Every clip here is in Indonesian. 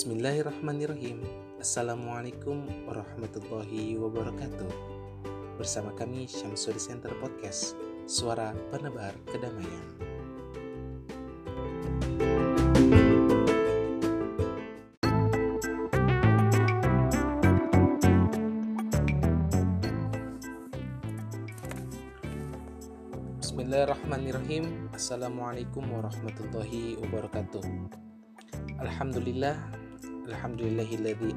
Bismillahirrahmanirrahim. Assalamualaikum warahmatullahi wabarakatuh. Bersama kami Syamsuri Center Podcast Suara penebar kedamaian. Bismillahirrahmanirrahim. Assalamualaikum warahmatullahi wabarakatuh. Alhamdulillah Alhamdulillahilladzi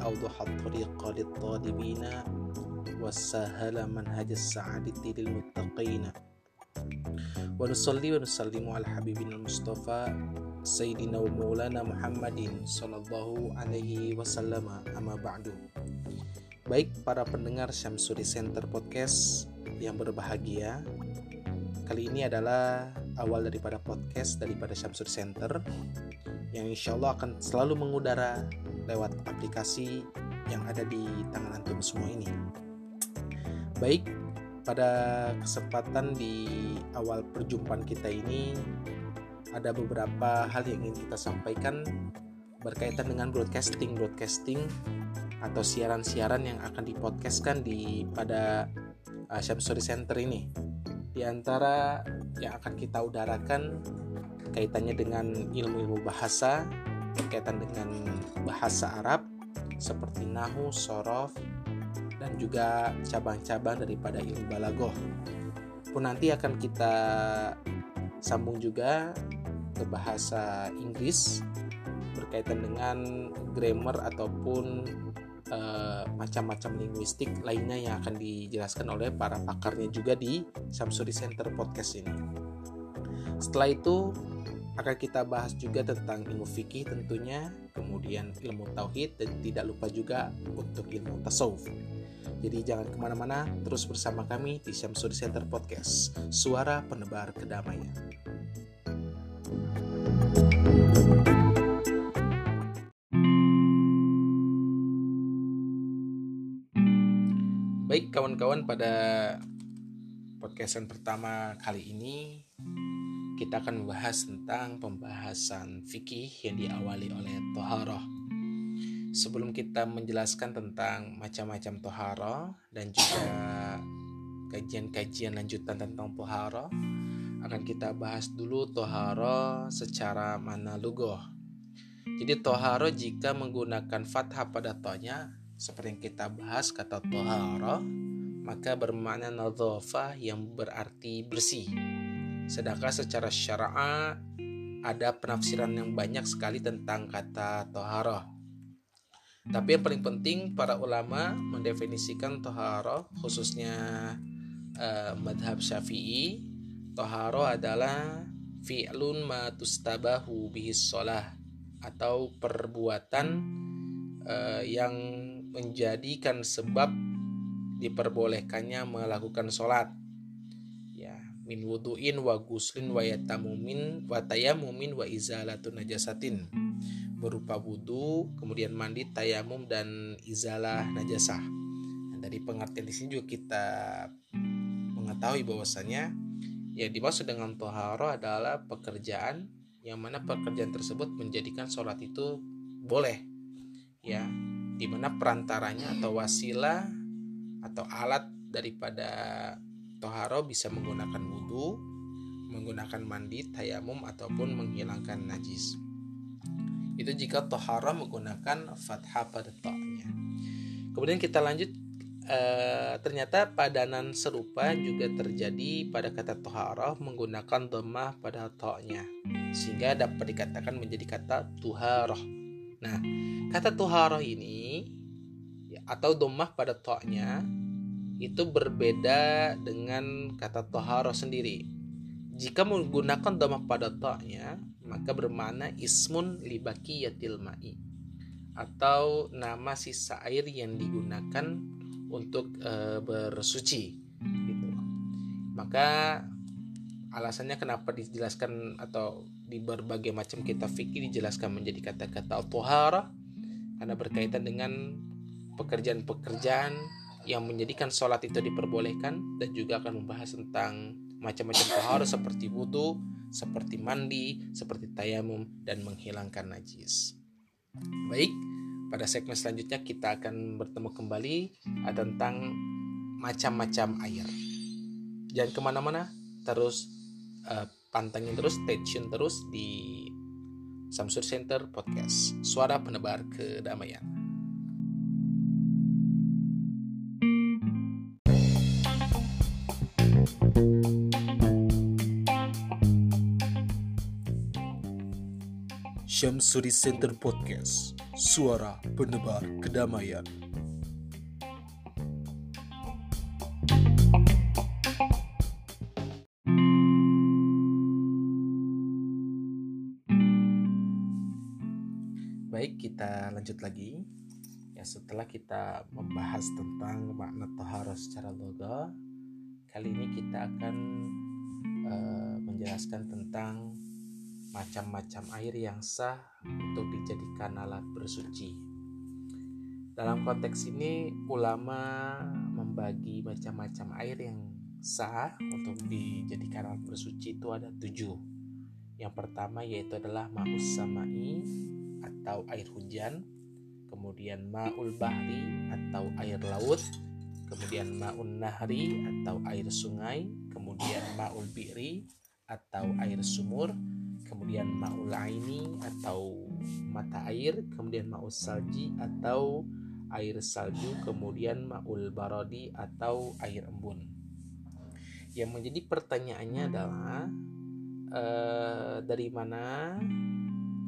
Baik para pendengar Syamsuri Center Podcast yang berbahagia Kali ini adalah awal daripada podcast daripada Syamsur Center yang insya Allah akan selalu mengudara lewat aplikasi yang ada di tangan antum semua ini. Baik, pada kesempatan di awal perjumpaan kita ini ada beberapa hal yang ingin kita sampaikan berkaitan dengan broadcasting broadcasting atau siaran-siaran yang akan dipodcastkan di pada uh, Syamsuri Center ini di antara yang akan kita udarakan kaitannya dengan ilmu-ilmu bahasa berkaitan dengan bahasa Arab seperti nahu, sorof, dan juga cabang-cabang daripada ilmu balagoh. Pun nanti akan kita sambung juga ke bahasa Inggris berkaitan dengan grammar ataupun Eh, macam-macam linguistik lainnya yang akan dijelaskan oleh para pakarnya juga di Samsuri Center Podcast ini. Setelah itu akan kita bahas juga tentang ilmu fikih tentunya, kemudian ilmu tauhid dan tidak lupa juga untuk ilmu tasawuf. Jadi jangan ke mana-mana, terus bersama kami di Syamsuri Center Podcast, suara penebar kedamaian. Baik kawan-kawan pada podcastan pertama kali ini kita akan membahas tentang pembahasan fikih yang diawali oleh toharoh. Sebelum kita menjelaskan tentang macam-macam toharoh dan juga kajian-kajian lanjutan tentang toharoh, akan kita bahas dulu toharoh secara mana lugoh. Jadi toharoh jika menggunakan fathah pada tohnya seperti yang kita bahas kata tohara maka bermakna nadhafah yang berarti bersih. Sedangkan secara syara'a ada penafsiran yang banyak sekali tentang kata tohara. Tapi yang paling penting para ulama mendefinisikan tohara khususnya uh, madhab syafi'i tohara adalah fi'lun ma tustabahu bihis sholah atau perbuatan uh, yang menjadikan sebab diperbolehkannya melakukan sholat min wuduin wa guslin wa yatamumin wa tayamumin wa izalatun najasatin. Berupa wudhu kemudian mandi tayamum dan izalah najasah. Nah, dari pengertian di sini juga kita mengetahui bahwasanya yang dimaksud dengan toharo adalah pekerjaan yang mana pekerjaan tersebut menjadikan sholat itu boleh. Ya di mana perantaranya atau wasilah atau alat daripada toharo bisa menggunakan wudhu, menggunakan mandi, tayamum ataupun menghilangkan najis. Itu jika toharo menggunakan fathah pada to'nya. Kemudian kita lanjut e, ternyata padanan serupa juga terjadi pada kata toharo menggunakan domah pada to'nya sehingga dapat dikatakan menjadi kata tuharoh. Nah, kata tuharoh ini ya, atau domah pada to'nya itu berbeda dengan kata toharoh sendiri. Jika menggunakan domah pada to'nya, maka bermakna ismun libaki yatil ma'i atau nama sisa air yang digunakan untuk e, bersuci gitu. Maka alasannya kenapa dijelaskan atau di berbagai macam kitab fikih dijelaskan menjadi kata-kata tohara karena berkaitan dengan pekerjaan-pekerjaan yang menjadikan sholat itu diperbolehkan dan juga akan membahas tentang macam-macam tohara seperti wudhu, seperti mandi, seperti tayamum dan menghilangkan najis. Baik, pada segmen selanjutnya kita akan bertemu kembali uh, tentang macam-macam air. Jangan ke mana-mana, terus uh, pantengin terus, stay tune terus di Samsur Center Podcast, suara penebar kedamaian. Syamsuri Center Podcast, suara penebar kedamaian. Baik, kita lanjut lagi. Ya, setelah kita membahas tentang makna tohara secara logo, kali ini kita akan uh, menjelaskan tentang macam-macam air yang sah untuk dijadikan alat bersuci. Dalam konteks ini, ulama membagi macam-macam air yang sah untuk dijadikan alat bersuci itu ada tujuh. Yang pertama yaitu adalah ma'us samai atau air hujan, kemudian ma'ul bahri atau air laut, kemudian ma'un nahri atau air sungai, kemudian ma'ul bi'ri atau air sumur, kemudian ma'ul aini atau mata air, kemudian ma'ul salji atau air salju, kemudian ma'ul barodi atau air embun. Yang menjadi pertanyaannya adalah eh, dari mana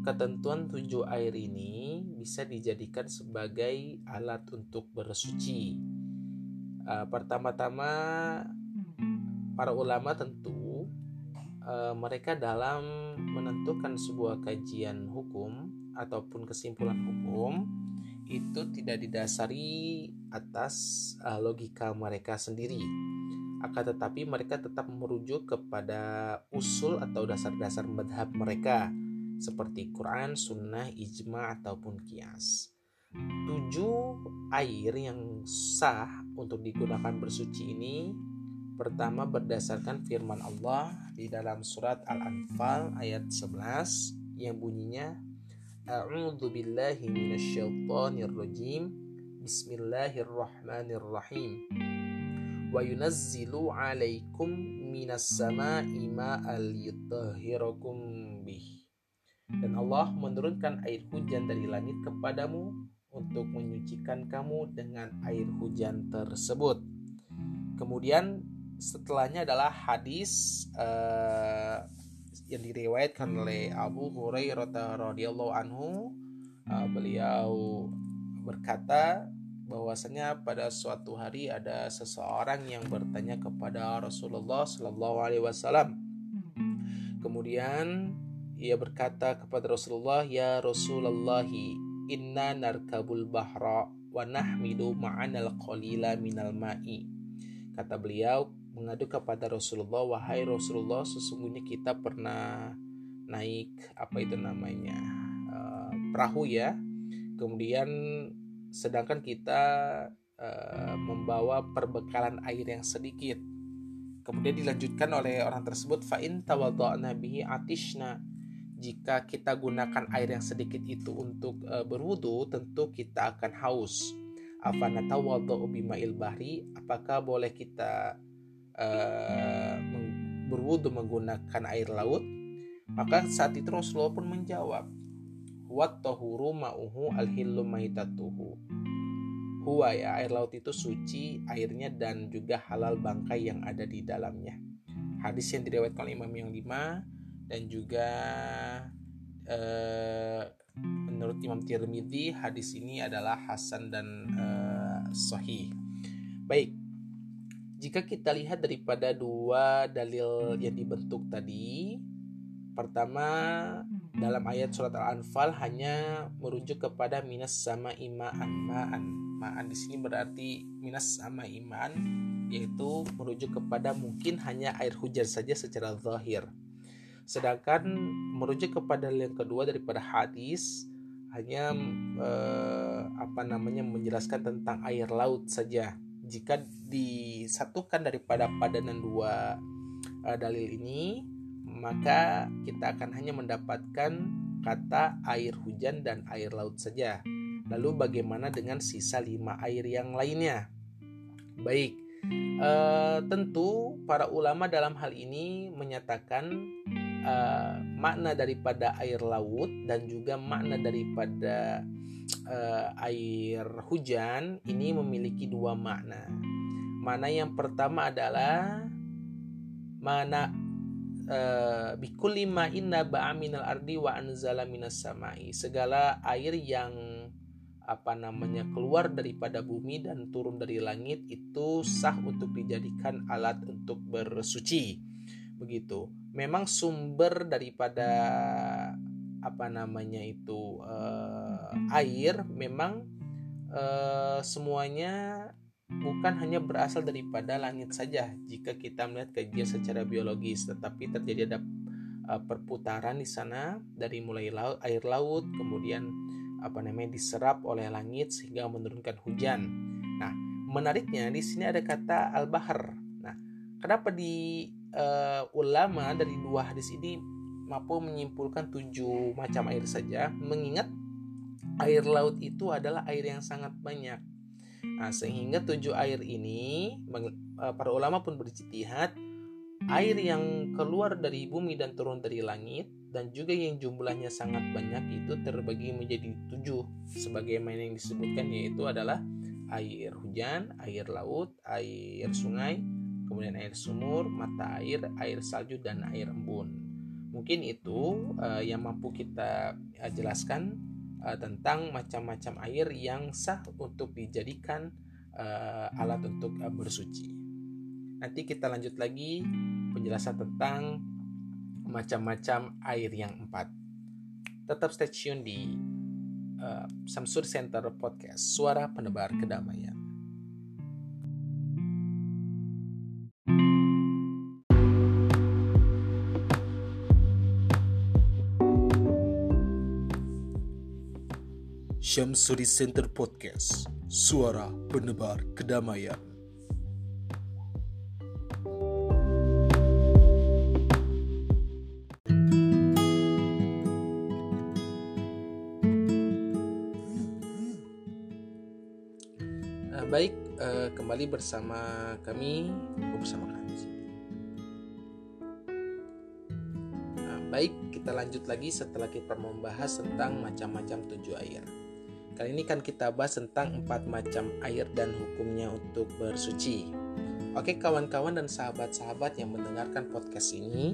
ketentuan tujuh air ini bisa dijadikan sebagai alat untuk bersuci. Uh, pertama-tama para ulama tentu uh, mereka dalam menentukan sebuah kajian hukum ataupun kesimpulan hukum itu tidak didasari atas uh, logika mereka sendiri akan tetapi mereka tetap merujuk kepada usul atau dasar-dasar madhab mereka seperti Quran, Sunnah, Ijma ataupun Kias. Tujuh air yang sah untuk digunakan bersuci ini Pertama berdasarkan firman Allah di dalam surat Al-Anfal ayat 11 yang bunyinya A'udzu billahi minasyaitonir rajim Bismillahirrahmanirrahim. Wa yunazzilu 'alaikum minas sama'i ma'al yutahhirakum bih. Dan Allah menurunkan air hujan dari langit kepadamu untuk menyucikan kamu dengan air hujan tersebut. Kemudian setelahnya adalah hadis uh, yang diriwayatkan oleh Abu Hurairah radhiyallahu anhu uh, beliau berkata bahwasanya pada suatu hari ada seseorang yang bertanya kepada Rasulullah Shallallahu Alaihi Wasallam. Kemudian ia berkata kepada Rasulullah, Ya Rasulullah, inna narkabul bahra wa nahmidu ma'anal qalila minal ma'i. Kata beliau, mengadu kepada Rasulullah, wahai Rasulullah, sesungguhnya kita pernah naik apa itu namanya uh, perahu ya. Kemudian sedangkan kita uh, membawa perbekalan air yang sedikit. Kemudian dilanjutkan oleh orang tersebut fa'in tawadha'na bihi atishna. Jika kita gunakan air yang sedikit itu untuk uh, berwudu, tentu kita akan haus. Afana tawadha'u bima'il bahri, apakah boleh kita uh, berwudu menggunakan air laut maka saat itu Rasulullah pun menjawab wat tahuru ma'uhu alhillu maitatuhu. Huwa ya air laut itu suci airnya dan juga halal bangkai yang ada di dalamnya. Hadis yang diriwayatkan oleh Imam yang lima dan juga uh, menurut Imam Tirmidzi hadis ini adalah hasan dan uh, sahih. Baik jika kita lihat daripada dua dalil yang dibentuk tadi, pertama dalam ayat surat Al-Anfal hanya merujuk kepada minas sama imaan ma'an. Ma'an di sini berarti minas sama iman yaitu merujuk kepada mungkin hanya air hujan saja secara zahir. Sedangkan merujuk kepada yang kedua daripada hadis hanya eh, apa namanya menjelaskan tentang air laut saja jika disatukan daripada padanan dua uh, dalil ini maka kita akan hanya mendapatkan kata air hujan dan air laut saja. Lalu bagaimana dengan sisa lima air yang lainnya? Baik, eh, tentu para ulama dalam hal ini menyatakan eh, makna daripada air laut dan juga makna daripada eh, air hujan ini memiliki dua makna. Mana yang pertama adalah mana uh, bikulli inna ba'aminal ardi wa anzala minas samai. Segala air yang apa namanya keluar daripada bumi dan turun dari langit itu sah untuk dijadikan alat untuk bersuci. Begitu memang sumber daripada apa namanya itu uh, air memang uh, semuanya bukan hanya berasal daripada langit saja jika kita melihat kajian secara biologis tetapi terjadi ada uh, perputaran di sana dari mulai laut, air laut kemudian apa namanya diserap oleh langit sehingga menurunkan hujan. Nah, menariknya di sini ada kata al-bahar. Nah, kenapa di uh, ulama dari dua hadis ini mampu menyimpulkan tujuh macam air saja mengingat air laut itu adalah air yang sangat banyak. Nah, sehingga tujuh air ini eh, para ulama pun berjihad air yang keluar dari bumi dan turun dari langit dan juga yang jumlahnya sangat banyak itu terbagi menjadi tujuh. Sebagaimana yang disebutkan yaitu adalah air hujan, air laut, air sungai, kemudian air sumur, mata air, air salju dan air embun. Mungkin itu uh, yang mampu kita uh, jelaskan uh, tentang macam-macam air yang sah untuk dijadikan uh, alat untuk uh, bersuci. Nanti kita lanjut lagi penjelasan tentang macam-macam air yang empat. Tetap stay tune di uh, Samsur Center Podcast, suara penebar kedamaian. Syamsuri Center Podcast. Suara penebar kedamaian. Uh, Baik, uh, kembali bersama kami bersama kami uh, Baik, kita lanjut lagi setelah kita membahas tentang macam-macam tujuh air Kali ini kan kita bahas tentang empat macam air dan hukumnya untuk bersuci. Oke kawan-kawan dan sahabat-sahabat yang mendengarkan podcast ini,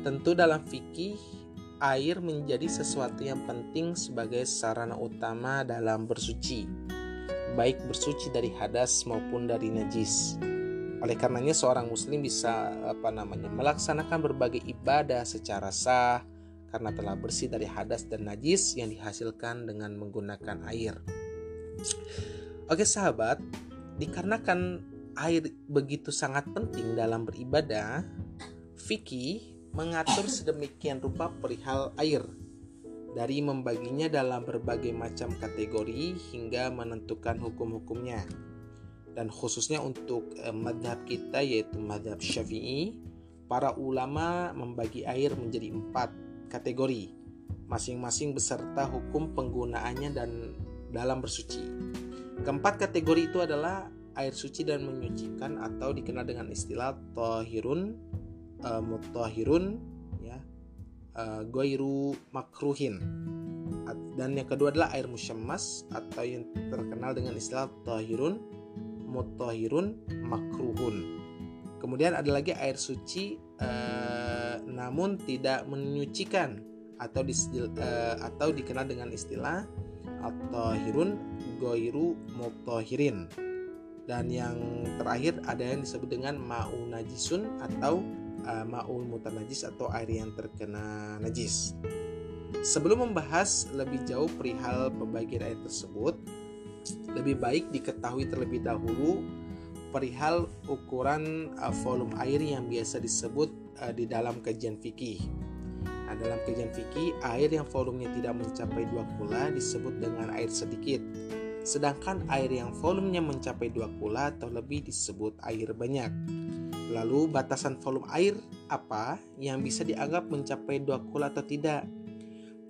tentu dalam fikih air menjadi sesuatu yang penting sebagai sarana utama dalam bersuci, baik bersuci dari hadas maupun dari najis. Oleh karenanya seorang muslim bisa apa namanya melaksanakan berbagai ibadah secara sah, karena telah bersih dari hadas dan najis yang dihasilkan dengan menggunakan air. Oke sahabat, dikarenakan air begitu sangat penting dalam beribadah, Vicky mengatur sedemikian rupa perihal air dari membaginya dalam berbagai macam kategori hingga menentukan hukum-hukumnya. Dan khususnya untuk eh, madhab kita yaitu madhab syafi'i, para ulama membagi air menjadi empat kategori, masing-masing beserta hukum penggunaannya dan dalam bersuci. Keempat kategori itu adalah air suci dan menyucikan atau dikenal dengan istilah tohirun, eh, mutahirun, ya, uh, goiru makruhin. Dan yang kedua adalah air musyammas atau yang terkenal dengan istilah tohirun, mutahirun, makruhun. Kemudian ada lagi air suci uh, namun tidak menyucikan atau di, uh, atau dikenal dengan istilah atau hirun goiru mutohirin dan yang terakhir ada yang disebut dengan ma'u najisun atau uh, ma'ul mutanajis atau air yang terkena najis. Sebelum membahas lebih jauh perihal pembagian air tersebut, lebih baik diketahui terlebih dahulu perihal ukuran uh, volume air yang biasa disebut uh, di dalam kajian fikih. Nah, dalam kajian fikih, air yang volumenya tidak mencapai dua kula disebut dengan air sedikit. Sedangkan air yang volumenya mencapai dua kula atau lebih disebut air banyak. Lalu batasan volume air apa yang bisa dianggap mencapai dua kula atau tidak?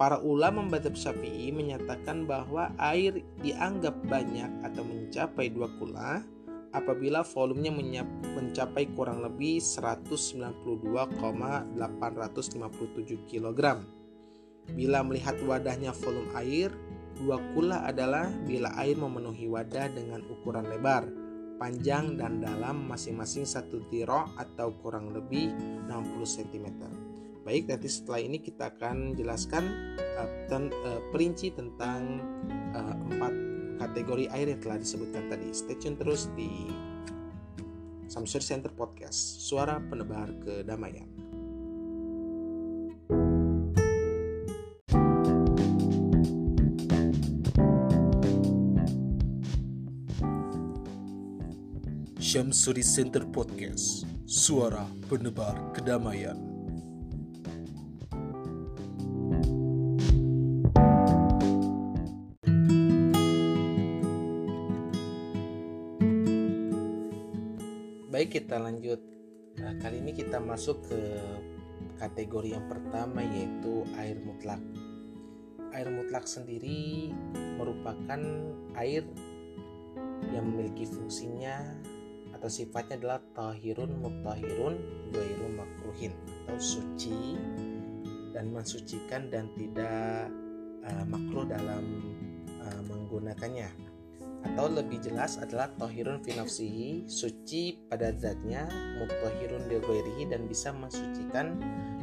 para ulama madhab syafi'i menyatakan bahwa air dianggap banyak atau mencapai dua kula apabila volumenya mencapai kurang lebih 192,857 kg. Bila melihat wadahnya volume air, dua kula adalah bila air memenuhi wadah dengan ukuran lebar, panjang dan dalam masing-masing satu tiro atau kurang lebih 60 cm. Baik, nanti setelah ini kita akan jelaskan uh, ten, uh, perinci tentang uh, empat kategori air yang telah disebutkan tadi. Stay tune terus di Samsur Center Podcast, suara penebar kedamaian. Syamsuri Center Podcast, suara penebar kedamaian. Kita lanjut. Nah, kali ini kita masuk ke kategori yang pertama yaitu air mutlak. Air mutlak sendiri merupakan air yang memiliki fungsinya atau sifatnya adalah tahirun mutahirun gairu makruhin atau suci dan mensucikan dan tidak uh, makruh dalam uh, menggunakannya atau lebih jelas adalah tohirun finafsihi suci pada zatnya mutohirun degoirihi dan bisa mensucikan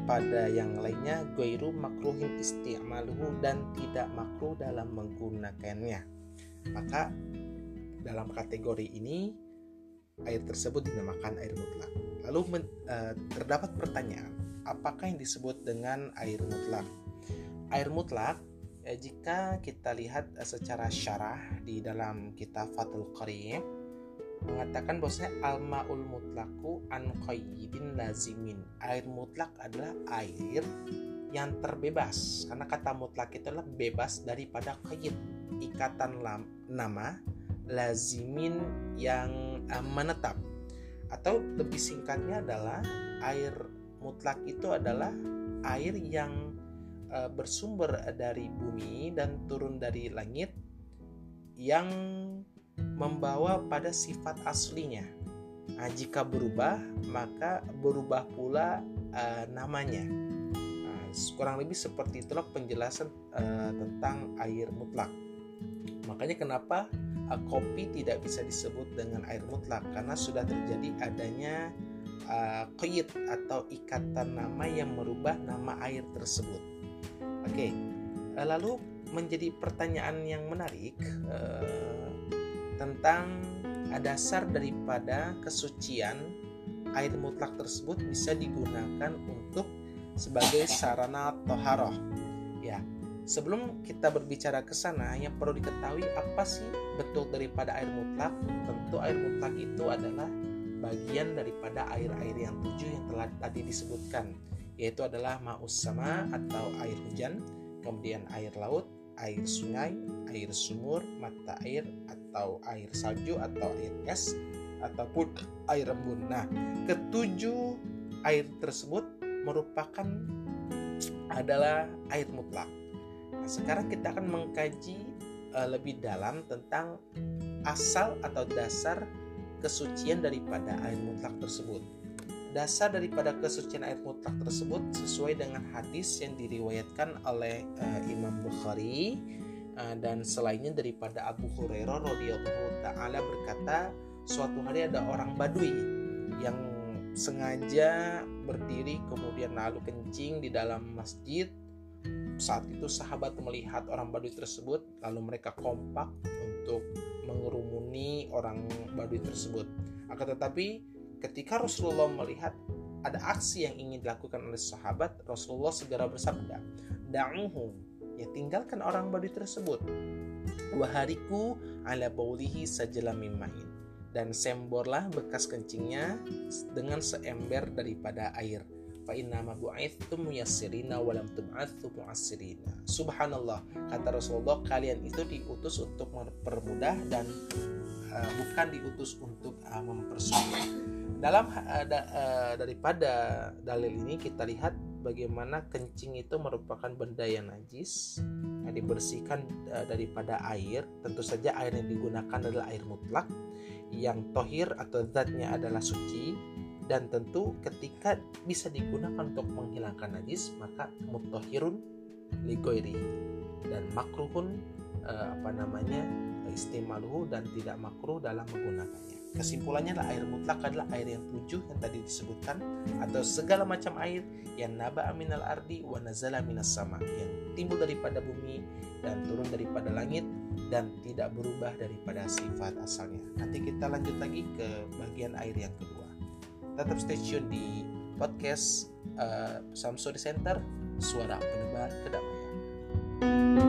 pada yang lainnya goiru makruhin isti'maluhu dan tidak makruh dalam menggunakannya. Maka dalam kategori ini air tersebut dinamakan air mutlak. Lalu men, uh, terdapat pertanyaan apakah yang disebut dengan air mutlak? Air mutlak jika kita lihat eh, secara syarah di dalam kitab Fathul Qarib mengatakan bahwasanya al-maul mutlaku an qayyidin lazimin. Air mutlak adalah air yang terbebas. Karena kata mutlak itu adalah bebas daripada qayyid, ikatan lam, nama lazimin yang uh, menetap. Atau lebih singkatnya adalah air mutlak itu adalah air yang uh, bersumber dari bumi dan turun dari langit yang membawa pada sifat aslinya. Nah, jika berubah, maka berubah pula uh, namanya. Nah, kurang lebih seperti itulah penjelasan uh, tentang air mutlak. Makanya kenapa uh, kopi tidak bisa disebut dengan air mutlak karena sudah terjadi adanya uh, atau ikatan nama yang merubah nama air tersebut. Oke, eh, lalu menjadi pertanyaan yang menarik uh, tentang dasar daripada kesucian air mutlak tersebut bisa digunakan untuk sebagai sarana toharoh. Ya, sebelum kita berbicara ke sana, yang perlu diketahui apa sih betul daripada air mutlak? Tentu air mutlak itu adalah bagian daripada air-air yang tujuh yang telah tadi disebutkan yaitu adalah ma'us sama atau air hujan, kemudian air laut, air sungai, air sumur, mata air atau air salju atau air es ataupun air embun. Nah, ketujuh air tersebut merupakan adalah air mutlak. Nah, sekarang kita akan mengkaji uh, lebih dalam tentang asal atau dasar kesucian daripada air mutlak tersebut. Dasar daripada kesucian air mutlak tersebut sesuai dengan hadis yang diriwayatkan oleh uh, Imam Bukhari uh, dan selainnya daripada Abu Hurairah radhiyallahu taala berkata suatu hari ada orang Badui yang sengaja berdiri kemudian lalu kencing di dalam masjid. Saat itu sahabat melihat orang Badui tersebut lalu mereka kompak untuk mengerumuni orang Badui tersebut. Akan tetapi Ketika Rasulullah melihat ada aksi yang ingin dilakukan oleh sahabat, Rasulullah segera bersabda, "Da'uhum." Ya tinggalkan orang Badui tersebut. Wahariku ala baulihi sajalah mimain. Dan semborlah bekas kencingnya dengan seember daripada air. Fa innama bu'ithtum muyassirina walam tub'atsu mu'assirina. Subhanallah, kata Rasulullah, kalian itu diutus untuk mempermudah dan uh, bukan diutus untuk uh, mempersulit. Dalam uh, da, uh, daripada dalil ini kita lihat bagaimana kencing itu merupakan benda yang najis yang dibersihkan uh, daripada air. Tentu saja air yang digunakan adalah air mutlak yang tohir atau zatnya adalah suci. Dan tentu ketika bisa digunakan untuk menghilangkan najis maka mutohirun ligoiri dan makruhun uh, apa namanya istimaluhu dan tidak makruh dalam menggunakannya kesimpulannya adalah air mutlak adalah air yang tujuh yang tadi disebutkan atau segala macam air yang naba aminal ardi wa nazala minas sama yang timbul daripada bumi dan turun daripada langit dan tidak berubah daripada sifat asalnya nanti kita lanjut lagi ke bagian air yang kedua tetap stay tune di podcast uh, Samsung Center Suara Penebar Kedamaian.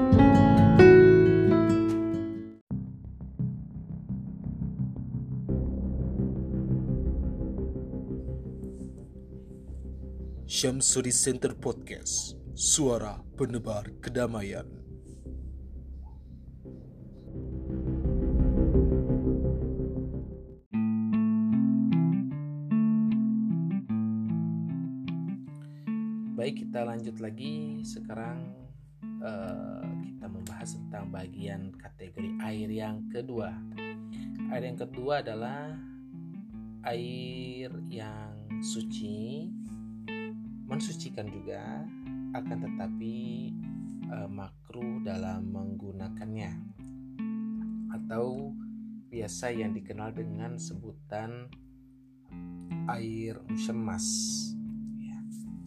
Syamsuri Center Podcast Suara Penebar Kedamaian Baik, kita lanjut lagi. Sekarang uh, kita membahas tentang bagian kategori air yang kedua. Air yang kedua adalah air yang suci, mensucikan juga, akan tetapi uh, makruh dalam menggunakannya atau biasa yang dikenal dengan sebutan air musyamas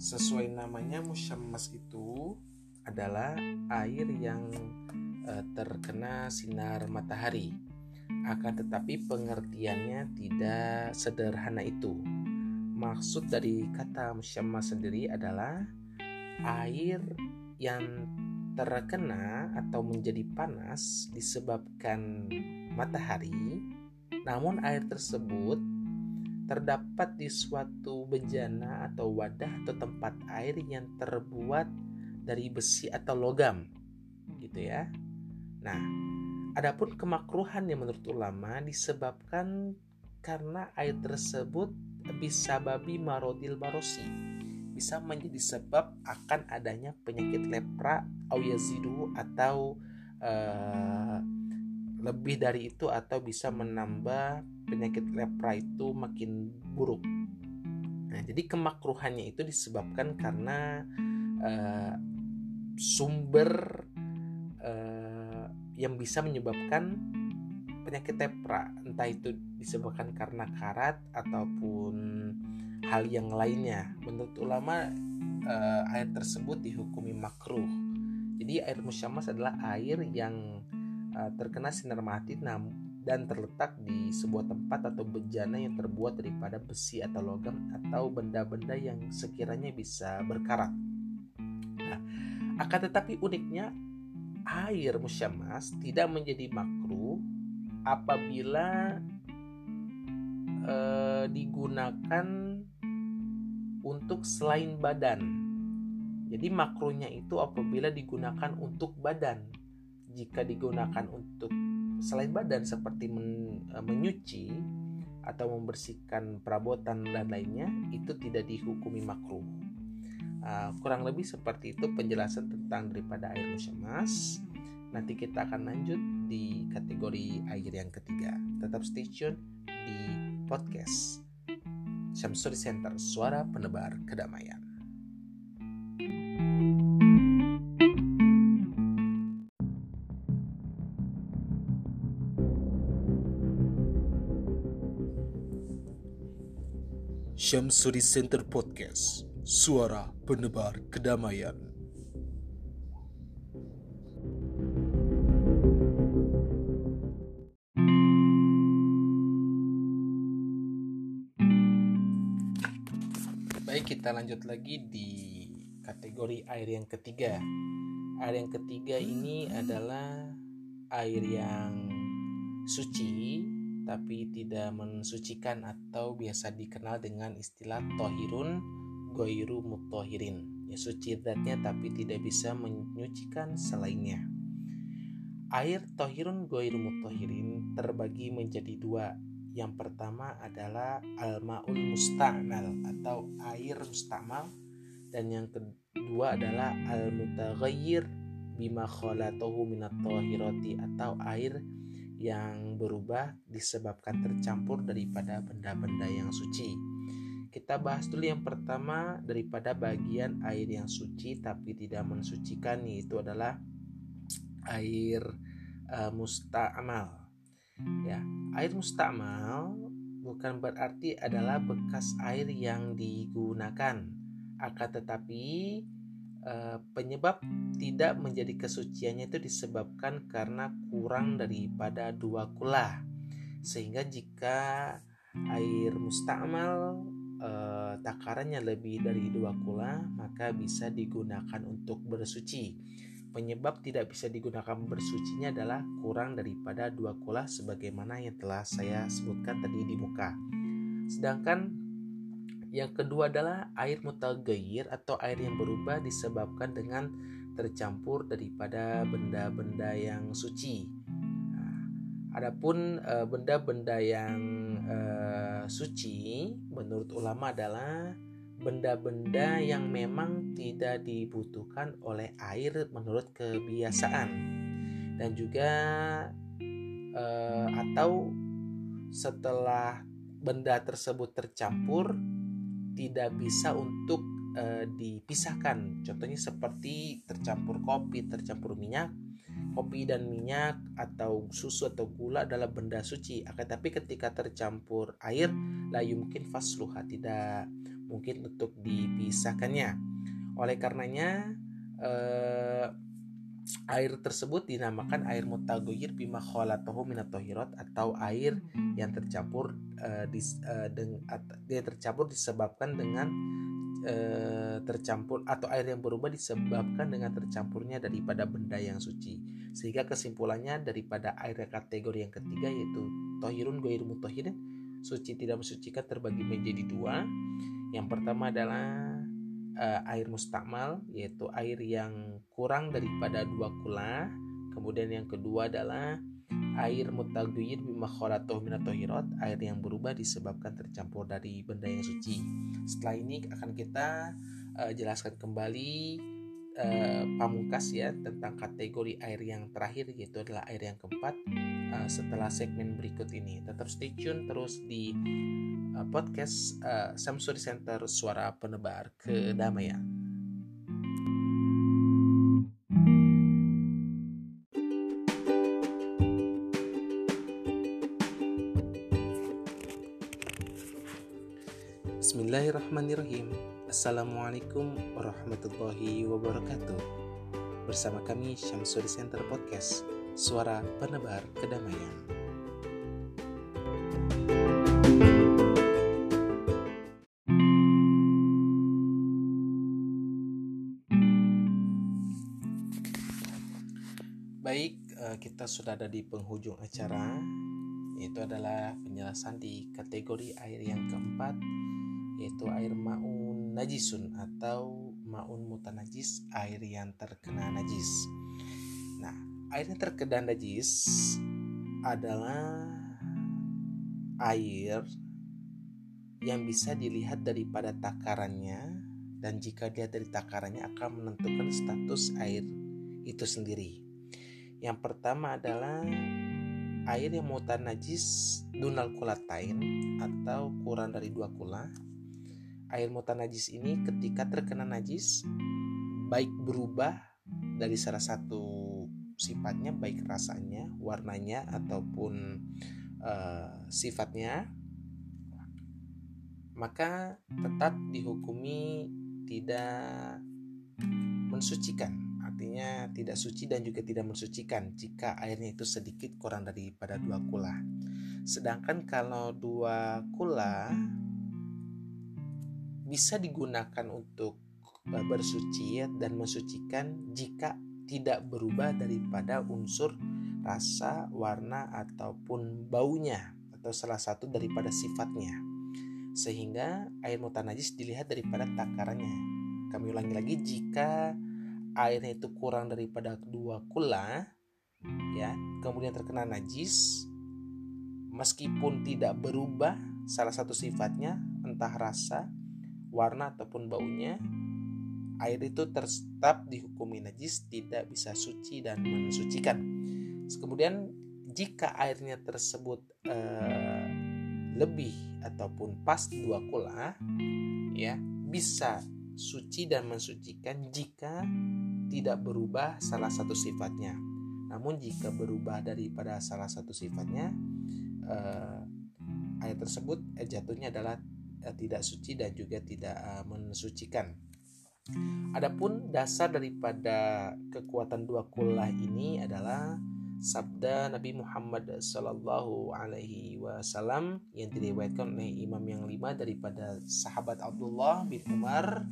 sesuai namanya musyammas itu adalah air yang uh, terkena sinar matahari. Akan tetapi pengertiannya tidak sederhana itu. Maksud dari kata musyammas sendiri adalah air yang terkena atau menjadi panas disebabkan matahari, namun air tersebut terdapat di suatu bejana atau wadah atau tempat air yang terbuat dari besi atau logam gitu ya. Nah, adapun kemakruhan yang menurut ulama disebabkan karena air tersebut bisa babi marodil barosi bisa menjadi sebab akan adanya penyakit lepra au atau uh, lebih dari itu atau bisa menambah penyakit lepra itu makin buruk. Nah, jadi kemakruhannya itu disebabkan karena uh, sumber uh, yang bisa menyebabkan penyakit lepra, entah itu disebabkan karena karat ataupun hal yang lainnya. Menurut ulama uh, air tersebut dihukumi makruh. Jadi air musyamas adalah air yang uh, terkena sinar matahari dan terletak di sebuah tempat atau bejana yang terbuat daripada besi atau logam atau benda-benda yang sekiranya bisa berkarat. Nah, akan tetapi uniknya air musyamas tidak menjadi makruh apabila uh, digunakan untuk selain badan. Jadi makruhnya itu apabila digunakan untuk badan jika digunakan untuk selain badan seperti men, e, menyuci atau membersihkan perabotan dan lainnya itu tidak dihukumi makruh. Uh, kurang lebih seperti itu penjelasan tentang daripada air musyamas. Nanti kita akan lanjut di kategori air yang ketiga. Tetap stay tune di podcast Syamsuri Center, suara penebar kedamaian. Syamsuri Center Podcast Suara Penebar Kedamaian Kita lanjut lagi di kategori air yang ketiga. Air yang ketiga ini adalah air yang suci tapi tidak mensucikan atau biasa dikenal dengan istilah tohirun goiru mutohirin. Ya suci zatnya tapi tidak bisa menyucikan selainnya. Air tohirun goiru mutohirin terbagi menjadi dua Yang pertama adalah al-maul musta'mal atau air musta'mal dan yang kedua adalah al-mutaghayyir bima khalatahu minat tahirati atau air yang berubah disebabkan tercampur daripada benda-benda yang suci. Kita bahas dulu yang pertama daripada bagian air yang suci tapi tidak mensucikan yaitu adalah air uh, musta'mal. Ya, air musta'mal bukan berarti adalah bekas air yang digunakan, akan tetapi uh, penyebab tidak menjadi kesuciannya itu disebabkan karena kurang daripada dua kula. Sehingga jika air musta'mal eh, takarannya lebih dari dua kula maka bisa digunakan untuk bersuci. Penyebab tidak bisa digunakan bersucinya adalah kurang daripada dua kula sebagaimana yang telah saya sebutkan tadi di muka. Sedangkan yang kedua adalah air mutagayir atau air yang berubah disebabkan dengan tercampur daripada benda-benda yang suci. Nah, adapun eh, benda-benda yang uh, suci menurut ulama adalah benda-benda yang memang tidak dibutuhkan oleh air menurut kebiasaan. Dan juga uh, atau setelah benda tersebut tercampur tidak bisa untuk uh, dipisahkan. Contohnya seperti tercampur kopi, tercampur minyak kopi dan minyak atau susu atau gula adalah benda suci. Akan tapi ketika tercampur air layu mungkin fasluha tidak mungkin untuk dipisahkannya oleh karenanya eh, air tersebut dinamakan air mutagoyir bima khalatahu minat atau air yang tercampur eh, dis, eh, deng, dia tercampur disebabkan dengan eh, tercampur atau air yang berubah disebabkan dengan tercampurnya daripada benda yang suci sehingga kesimpulannya daripada air kategori yang ketiga yaitu tohirun goir mutohirin suci tidak mensucikan terbagi menjadi dua. Yang pertama adalah uh, air mustakmal yaitu air yang kurang daripada dua kula. Kemudian yang kedua adalah air mutaguyir bima kholatoh minatohirot air yang berubah disebabkan tercampur dari benda yang suci. Setelah ini akan kita uh, jelaskan kembali uh, pamungkas ya tentang kategori air yang terakhir yaitu adalah air yang keempat uh, setelah segmen berikut ini. Tetap stay tune terus di uh, podcast uh, Samsuri Center Suara Penebar Kedamaian. Bismillahirrahmanirrahim. Assalamualaikum warahmatullahi wabarakatuh Bersama kami Syamsuri Center Podcast Suara penebar kedamaian Baik, eh, kita sudah ada di penghujung acara Yaitu adalah penjelasan di kategori air yang keempat Yaitu air mau najisun atau maun mutanajis air yang terkena najis. Air yang terkena najis adalah air yang bisa dilihat daripada takarannya dan jika dilihat dari takarannya akan menentukan status air itu sendiri. Yang pertama adalah air yang mutan najis dunal kulatain atau kurang dari dua kula air mutan najis ini ketika terkena najis baik berubah dari salah satu sifatnya baik rasanya, warnanya ataupun uh, sifatnya maka tetap dihukumi tidak mensucikan. Artinya tidak suci dan juga tidak mensucikan jika airnya itu sedikit kurang daripada dua kula. Sedangkan kalau dua kula bisa digunakan untuk e, bersuci dan mensucikan jika tidak berubah daripada unsur rasa, warna ataupun baunya atau salah satu daripada sifatnya. Sehingga air mutanajis dilihat daripada takarannya. Kami ulangi lagi jika airnya itu kurang daripada dua kula ya, kemudian terkena najis meskipun tidak berubah salah satu sifatnya entah rasa, warna ataupun baunya, air itu tetap dihukumi najis, tidak bisa suci dan mensucikan. Kemudian jika airnya tersebut eh, lebih ataupun pas dua kula, ya bisa suci dan mensucikan jika tidak berubah salah satu sifatnya. Namun jika berubah daripada salah satu sifatnya, eh, air tersebut eh, jatuhnya adalah eh, tidak suci dan juga tidak eh, mensucikan. Adapun dasar daripada kekuatan dua kulah ini adalah sabda Nabi Muhammad Sallallahu Alaihi Wasallam yang diriwayatkan oleh imam yang lima daripada sahabat Abdullah bin Umar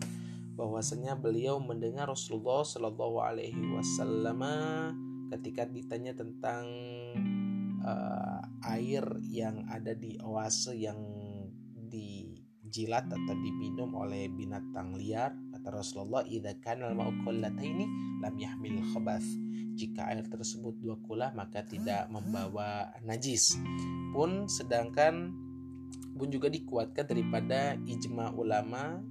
bahwasanya beliau mendengar Rasulullah Sallallahu Alaihi Wasallam ketika ditanya tentang uh, air yang ada di oase yang dijilat atau diminum oleh binatang liar kata Rasulullah idza kana al-ma'u lam yahmil khabath. Jika air tersebut dua kula maka tidak membawa najis. Pun sedangkan pun juga dikuatkan daripada ijma ulama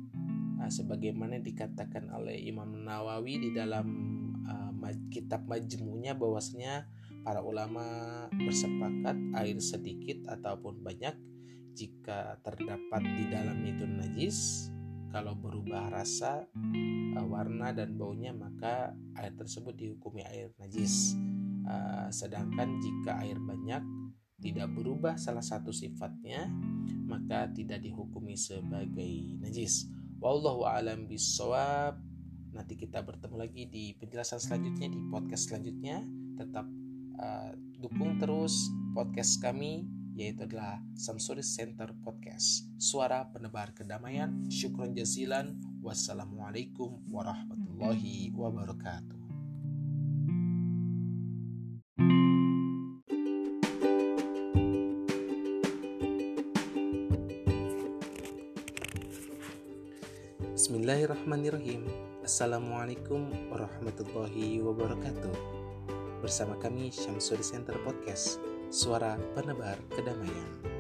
uh, sebagaimana dikatakan oleh Imam Nawawi di dalam uh, kitab majmunya bahwasanya para ulama bersepakat air sedikit ataupun banyak jika terdapat di dalam itu najis kalau berubah rasa uh, warna dan baunya maka air tersebut dihukumi air najis. Uh, sedangkan jika air banyak tidak berubah salah satu sifatnya maka tidak dihukumi sebagai najis. Wallahu alam bisawab nanti kita bertemu lagi di penjelasan selanjutnya di podcast selanjutnya. Tetap uh, dukung terus podcast kami yaitu adalah Samsuri Center Podcast. Suara Penebar Kedamaian Syukron jazilan Wassalamualaikum warahmatullahi wabarakatuh. Bismillahirrahmanirrahim. Assalamualaikum warahmatullahi wabarakatuh. Bersama kami Syamsuri Center Podcast, suara penebar kedamaian.